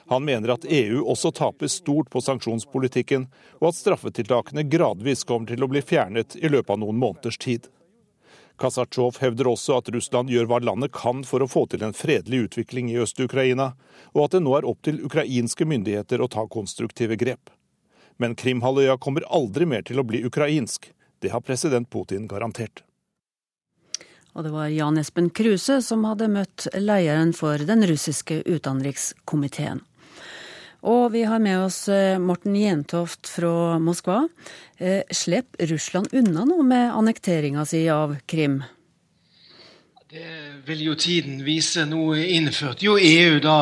Speaker 17: Han mener at EU også taper stort på sanksjonspolitikken, og at straffetiltakene gradvis kommer til å bli fjernet i løpet av noen måneders tid. Kasatsjov hevder også at Russland gjør hva landet kan for å få til en fredelig utvikling i Øst-Ukraina, og at det nå er opp til ukrainske myndigheter å ta konstruktive grep. Men Krimhalvøya kommer aldri mer til å bli ukrainsk. Det har president Putin garantert.
Speaker 1: Og det var Jan Espen Kruse som hadde møtt lederen for den russiske utenrikskomiteen. Og vi har med oss Morten Jentoft fra Moskva. Slipp Russland unna noe med annekteringa si av Krim?
Speaker 22: Det vil jo tiden vise. Nå innførte jo EU da,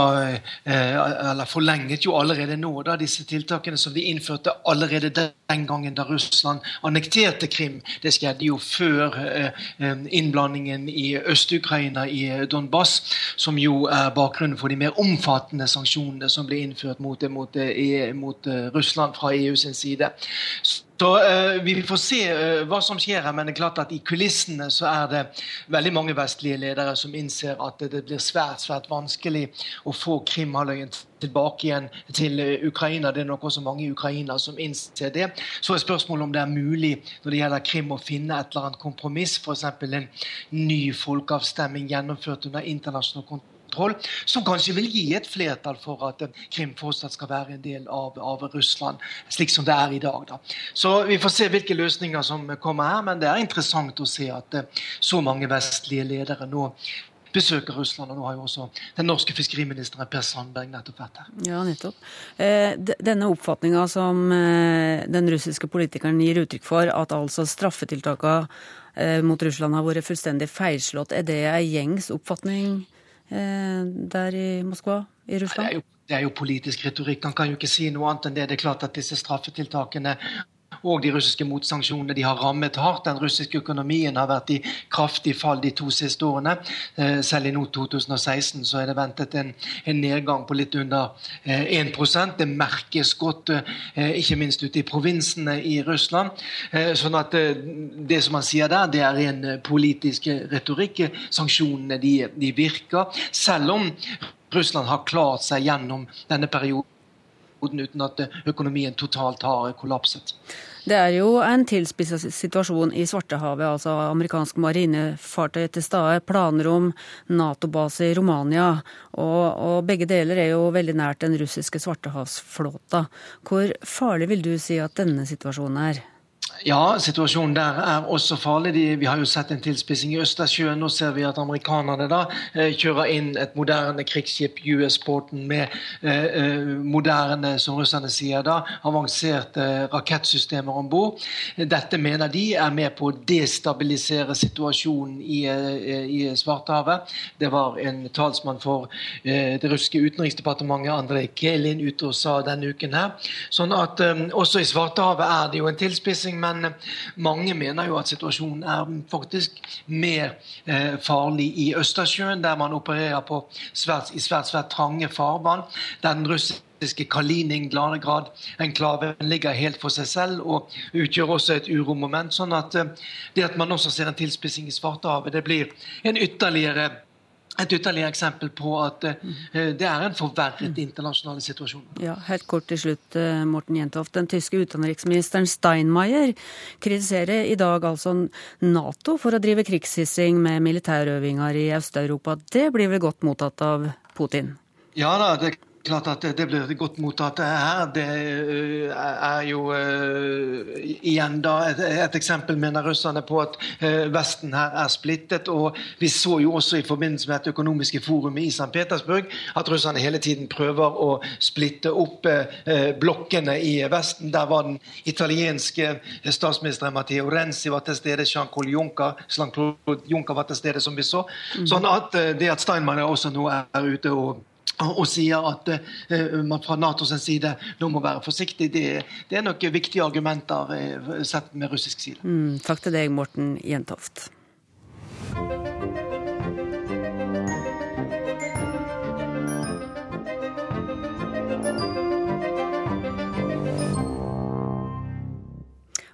Speaker 22: eller forlenget jo allerede nå da, disse tiltakene som de innførte allerede den gangen da Russland annekterte Krim. Det skjedde jo før innblandingen i Øst-Ukraina, i Donbass, som jo er bakgrunnen for de mer omfattende sanksjonene som ble innført mot, mot, mot Russland fra EU sin side. Så uh, Vi får se uh, hva som skjer her, men det er klart at i kulissene så er det veldig mange vestlige ledere som innser at det blir svært svært vanskelig å få Krimhalvøya tilbake igjen til Ukraina. Det er nok også mange i Ukraina som innser det. Så er spørsmålet om det er mulig når det gjelder Krim å finne et eller annet kompromiss, f.eks. en ny folkeavstemning gjennomført under internasjonal kontroll som kanskje vil gi et flertall for at Krim fortsatt skal være en del av, av Russland, slik som det er i dag. Da. Så Vi får se hvilke løsninger som kommer her, men det er interessant å se at så mange vestlige ledere nå besøker Russland. Og nå har jo også den norske fiskeriministeren Per Sandberg nettopp vært her.
Speaker 1: Ja, nettopp. Denne oppfatninga som den russiske politikeren gir uttrykk for, at altså straffetiltaka mot Russland har vært fullstendig feilslått, er det en gjengs oppfatning? Der i Moskva, i Russland?
Speaker 22: Det jo, det er jo politisk retorikk. Han kan jo ikke si noe annet enn det. Det er klart at disse straffetiltakene og de russiske motsanksjonene de har rammet hardt. Den russiske økonomien har vært i kraftig fall de to siste årene. Selv i nå 2016 så er det ventet en, en nedgang på litt under 1 Det merkes godt, ikke minst ute i provinsene i Russland. Sånn at det som han sier der, det er en politisk retorikk. Sanksjonene de, de virker. Selv om Russland har klart seg gjennom denne perioden uten at økonomien totalt har kollapset.
Speaker 1: Det er jo en tilspisset situasjon i Svartehavet. altså Amerikansk marinefartøy til stede, planer om Nato-base i Romania. Og, og, begge deler er jo veldig nært den russiske svartehavsflåta. Hvor farlig vil du si at denne situasjonen er?
Speaker 22: Ja, situasjonen der er også farlig. De, vi har jo sett en tilspissing i Østersjøen. Nå ser vi at amerikanerne da eh, kjører inn et moderne krigsskip, US Porten, med eh, eh, moderne, som russerne sier da, avanserte rakettsystemer om bord. Dette mener de er med på å destabilisere situasjonen i, eh, i Svartehavet. Det var en talsmann for eh, det russiske utenriksdepartementet, Andrej Kelin, ute og sa denne uken her. Sånn at eh, også i Svartehavet er det jo en tilspissing. Men men mange mener jo at situasjonen er faktisk mer eh, farlig i Østersjøen, der man opererer på svært, i svært, svært trange farvann. der den russiske Kaliningrad-enklaven ligger helt for seg selv og utgjør også et uromoment. sånn at eh, det at man også ser en tilspissing i Svartehavet, det blir en ytterligere et ytterligere eksempel på at uh, det er en forverret internasjonal situasjon.
Speaker 1: Ja, Helt kort til slutt, uh, Morten Jentoft. Den tyske utenriksministeren Steinmeier kritiserer i dag altså Nato for å drive krigshissing med militærøvinger i Øst-Europa. Det blir vel godt mottatt av Putin?
Speaker 22: Ja da, det klart at det blir godt mottatt her. Det eh, er jo uh, igjen da et, et, eksempel, mener russerne, på at uh, Vesten her er splittet. og Vi så jo også i forbindelse med et økonomiske forumet i St. Petersburg at russerne hele tiden prøver å splitte opp blokkene i Vesten. Der var den italienske statsministeren Matteo Renzi var til stede, Jean-Claude Juncker, Jean Juncker var til stede, som vi så. Mm. Sånn at det at Steinmann også nå er ute og og sier at uh, man fra Natos side nå må være forsiktig. Det, det er nok viktige argumenter uh, sett med russisk side.
Speaker 1: Mm, takk til deg, Morten Jentoft.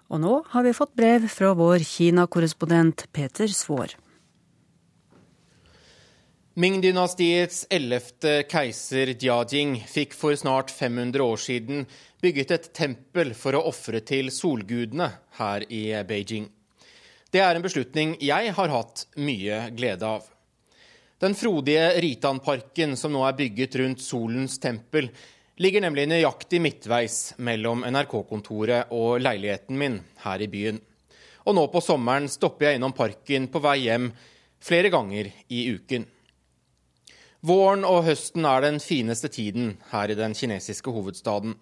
Speaker 1: Og nå har vi fått brev fra vår Kina-korrespondent Peter Svaar.
Speaker 23: Ming-dynastiets ellevte keiser Jiajing fikk for snart 500 år siden bygget et tempel for å ofre til solgudene her i Beijing. Det er en beslutning jeg har hatt mye glede av. Den frodige Ritan-parken som nå er bygget rundt solens tempel, ligger nemlig nøyaktig midtveis mellom NRK-kontoret og leiligheten min her i byen. Og nå på sommeren stopper jeg innom parken på vei hjem flere ganger i uken. Våren og høsten er den fineste tiden her i den kinesiske hovedstaden.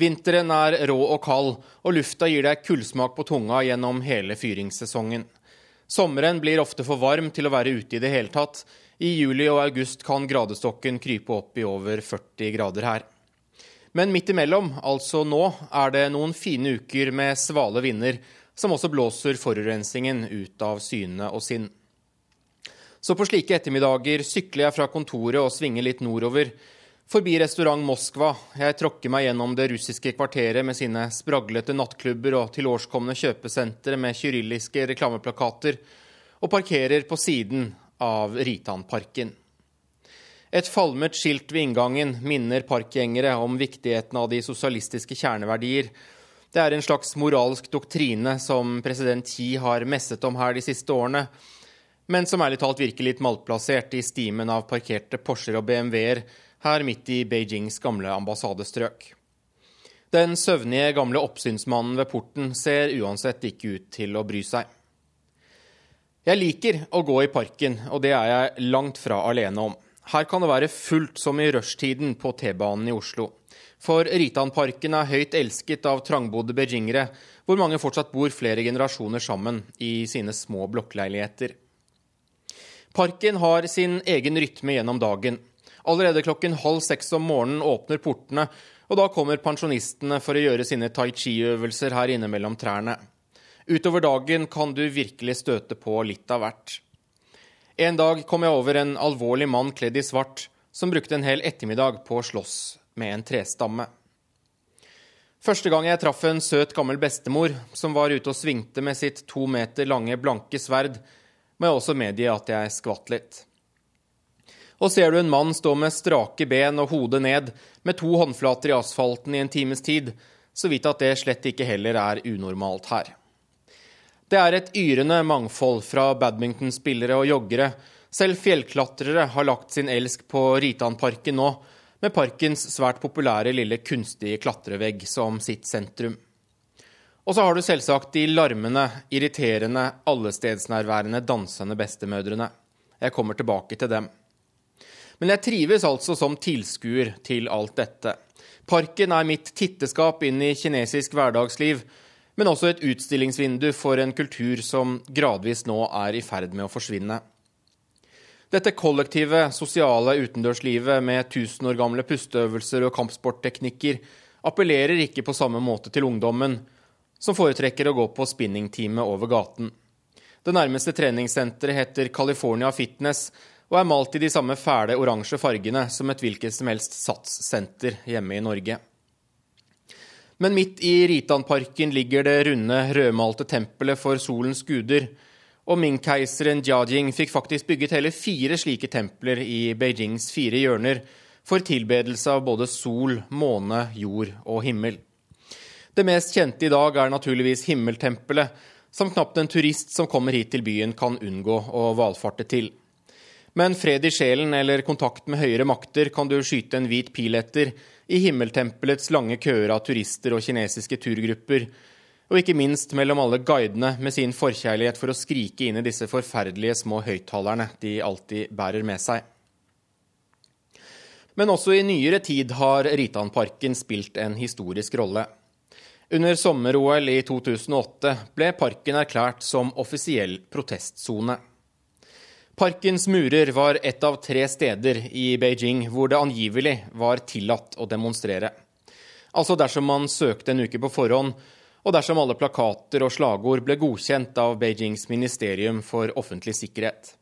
Speaker 23: Vinteren er rå og kald, og lufta gir deg kullsmak på tunga gjennom hele fyringssesongen. Sommeren blir ofte for varm til å være ute i det hele tatt. I juli og august kan gradestokken krype opp i over 40 grader her. Men midt imellom, altså nå, er det noen fine uker med svale vinder som også blåser forurensningen ut av syne og sinn. Så på slike ettermiddager sykler jeg fra kontoret og svinger litt nordover. Forbi restaurant Moskva. Jeg tråkker meg gjennom det russiske kvarteret med sine spraglete nattklubber og tilårskomne kjøpesentre med kyrilliske reklameplakater, og parkerer på siden av Ritanparken. Et falmet skilt ved inngangen minner parkgjengere om viktigheten av de sosialistiske kjerneverdier. Det er en slags moralsk doktrine som president Xi har messet om her de siste årene men som ærlig talt virker litt malplassert i stimen av parkerte Porscher og BMW-er her midt i Beijings gamle ambassadestrøk. Den søvnige gamle oppsynsmannen ved porten ser uansett ikke ut til å bry seg. Jeg liker å gå i parken, og det er jeg langt fra alene om. Her kan det være fullt som i rushtiden på T-banen i Oslo. For Ritanparken er høyt elsket av trangbodde beijingere, hvor mange fortsatt bor flere generasjoner sammen i sine små blokkleiligheter. Parken har sin egen rytme gjennom dagen. Allerede klokken halv seks om morgenen åpner portene, og da kommer pensjonistene for å gjøre sine tai chi-øvelser her inne mellom trærne. Utover dagen kan du virkelig støte på litt av hvert. En dag kom jeg over en alvorlig mann kledd i svart, som brukte en hel ettermiddag på å slåss med en trestamme. Første gang jeg traff en søt, gammel bestemor som var ute og svingte med sitt to meter lange, blanke sverd, må jeg også medgi at jeg skvatt litt. Og ser du en mann stå med strake ben og hodet ned, med to håndflater i asfalten i en times tid, så vidt at det slett ikke heller er unormalt her. Det er et yrende mangfold fra badmintonspillere og joggere. Selv fjellklatrere har lagt sin elsk på Ritanparken nå, med parkens svært populære lille kunstige klatrevegg som sitt sentrum. Og så har du selvsagt de larmende, irriterende, allestedsnærværende dansende bestemødrene. Jeg kommer tilbake til dem. Men jeg trives altså som tilskuer til alt dette. Parken er mitt titteskap inn i kinesisk hverdagsliv, men også et utstillingsvindu for en kultur som gradvis nå er i ferd med å forsvinne. Dette kollektive, sosiale utendørslivet med tusen år gamle pusteøvelser og kampsportteknikker appellerer ikke på samme måte til ungdommen, som foretrekker å gå på spinningtime over gaten. Det nærmeste treningssenteret heter California Fitness og er malt i de samme fæle oransje fargene som et hvilket som helst satssenter hjemme i Norge. Men midt i Ritanparken ligger det runde, rødmalte tempelet for solens guder. Og Ming-keiseren Jiajing fikk faktisk bygget hele fire slike templer i Beijings fire hjørner for tilbedelse av både sol, måne, jord og himmel. Det mest kjente i dag er naturligvis Himmeltempelet, som knapt en turist som kommer hit til byen kan unngå å valfarte til. Men fred i sjelen eller kontakt med høyere makter kan du skyte en hvit pil etter i himmeltempelets lange køer av turister og kinesiske turgrupper, og ikke minst mellom alle guidene med sin forkjærlighet for å skrike inn i disse forferdelige små høyttalerne de alltid bærer med seg. Men også i nyere tid har Ritanparken spilt en historisk rolle. Under sommer-OL i 2008 ble parken erklært som offisiell protestsone. Parkens murer var ett av tre steder i Beijing hvor det angivelig var tillatt å demonstrere. Altså dersom man søkte en uke på forhånd, og dersom alle plakater og slagord ble godkjent av Beijings ministerium for offentlig sikkerhet.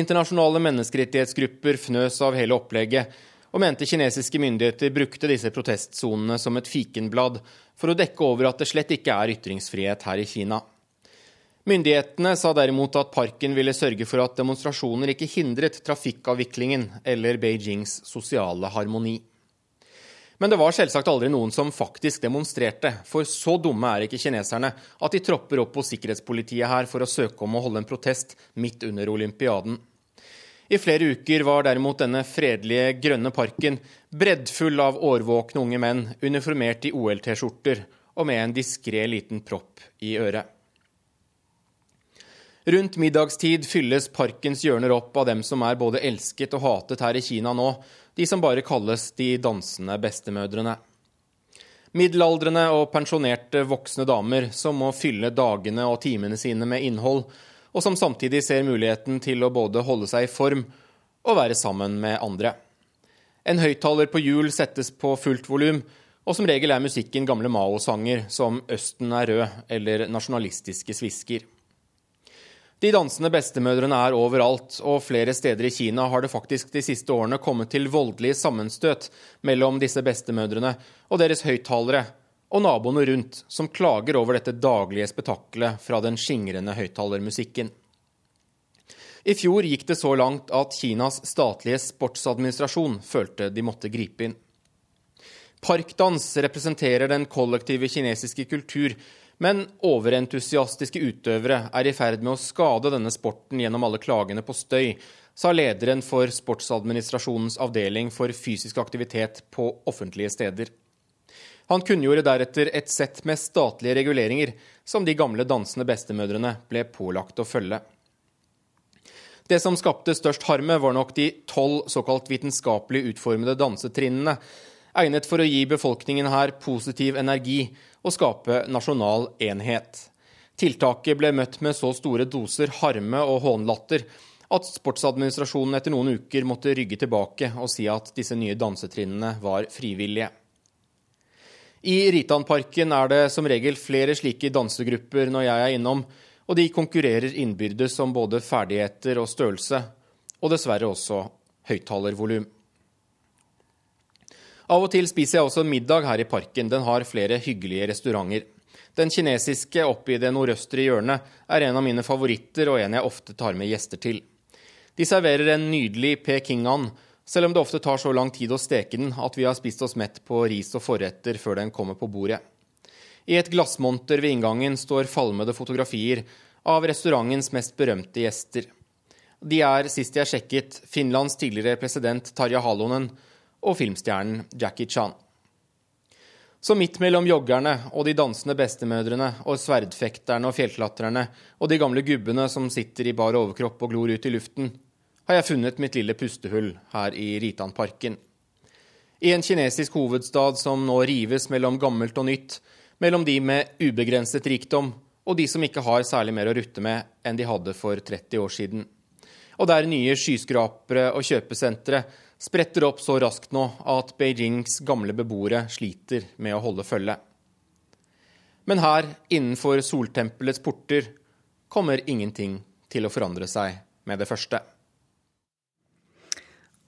Speaker 23: Internasjonale menneskerettighetsgrupper fnøs av hele opplegget og mente kinesiske myndigheter brukte disse protestsonene som et fikenblad for å dekke over at det slett ikke er ytringsfrihet her i Kina. Myndighetene sa derimot at parken ville sørge for at demonstrasjoner ikke hindret trafikkavviklingen eller Beijings sosiale harmoni. Men det var selvsagt aldri noen som faktisk demonstrerte, for så dumme er ikke kineserne at de tropper opp på sikkerhetspolitiet her for å søke om å holde en protest midt under olympiaden. I flere uker var derimot denne fredelige, grønne parken breddfull av årvåkne unge menn uniformert i OL-T-skjorter og med en diskré liten propp i øret. Rundt middagstid fylles parkens hjørner opp av dem som er både elsket og hatet her i Kina nå, de som bare kalles de dansende bestemødrene. Middelaldrende og pensjonerte voksne damer som må fylle dagene og timene sine med innhold, og som samtidig ser muligheten til å både holde seg i form og være sammen med andre. En høyttaler på hjul settes på fullt volum, og som regel er musikken gamle Mao-sanger som 'Østen er rød' eller nasjonalistiske svisker. De dansende bestemødrene er overalt, og flere steder i Kina har det faktisk de siste årene kommet til voldelige sammenstøt mellom disse bestemødrene og deres høyttalere og naboene rundt, som klager over dette daglige spetakkelet fra den skingrende høyttalermusikken. I fjor gikk det så langt at Kinas statlige sportsadministrasjon følte de måtte gripe inn. Parkdans representerer den kollektive kinesiske kultur men overentusiastiske utøvere er i ferd med å skade denne sporten gjennom alle klagene på støy, sa lederen for Sportsadministrasjonens avdeling for fysisk aktivitet på offentlige steder. Han kunngjorde deretter et sett med statlige reguleringer som de gamle dansende bestemødrene ble pålagt å følge. Det som skapte størst harme, var nok de tolv såkalt vitenskapelig utformede dansetrinnene, egnet for å gi befolkningen her positiv energi og skape nasjonal enhet. Tiltaket ble møtt med så store doser harme og hånlatter at sportsadministrasjonen etter noen uker måtte rygge tilbake og si at disse nye dansetrinnene var frivillige. I Ritanparken er det som regel flere slike dansegrupper når jeg er innom, og de konkurrerer innbyrdes om både ferdigheter og størrelse, og dessverre også høyttalervolum. Av og til spiser jeg også middag her i parken. Den har flere hyggelige restauranter. Den kinesiske oppe i det nordøstre hjørnet er en av mine favoritter og en jeg ofte tar med gjester til. De serverer en nydelig pekingan, selv om det ofte tar så lang tid å steke den at vi har spist oss mett på ris og forretter før den kommer på bordet. I et glassmonter ved inngangen står falmede fotografier av restaurantens mest berømte gjester. De er, sist jeg sjekket, Finlands tidligere president Tarja Halonen og filmstjernen Jackie Chan. Så midt mellom joggerne og de dansende bestemødrene og sverdfekterne og fjellklatrerne og de gamle gubbene som sitter i bar overkropp og glor ut i luften, har jeg funnet mitt lille pustehull her i Ritanparken. I en kinesisk hovedstad som nå rives mellom gammelt og nytt, mellom de med ubegrenset rikdom og de som ikke har særlig mer å rutte med enn de hadde for 30 år siden. Og der nye skyskrapere og kjøpesentre spretter opp så raskt nå at Beijings gamle beboere sliter med å holde følge. Men her, innenfor soltempelets porter, kommer ingenting til å forandre seg med det første.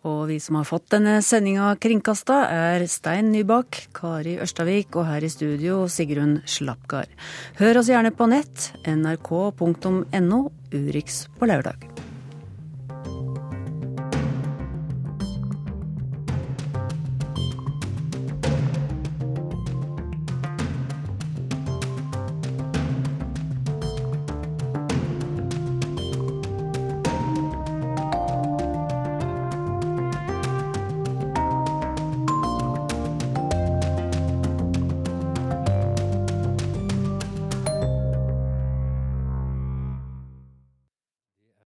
Speaker 1: Og vi som har fått denne sendinga kringkasta, er Stein Nybakk, Kari Ørstavik og her i studio Sigrun Slapgard. Hør oss gjerne på nett, nrk.no, Urix på lørdag.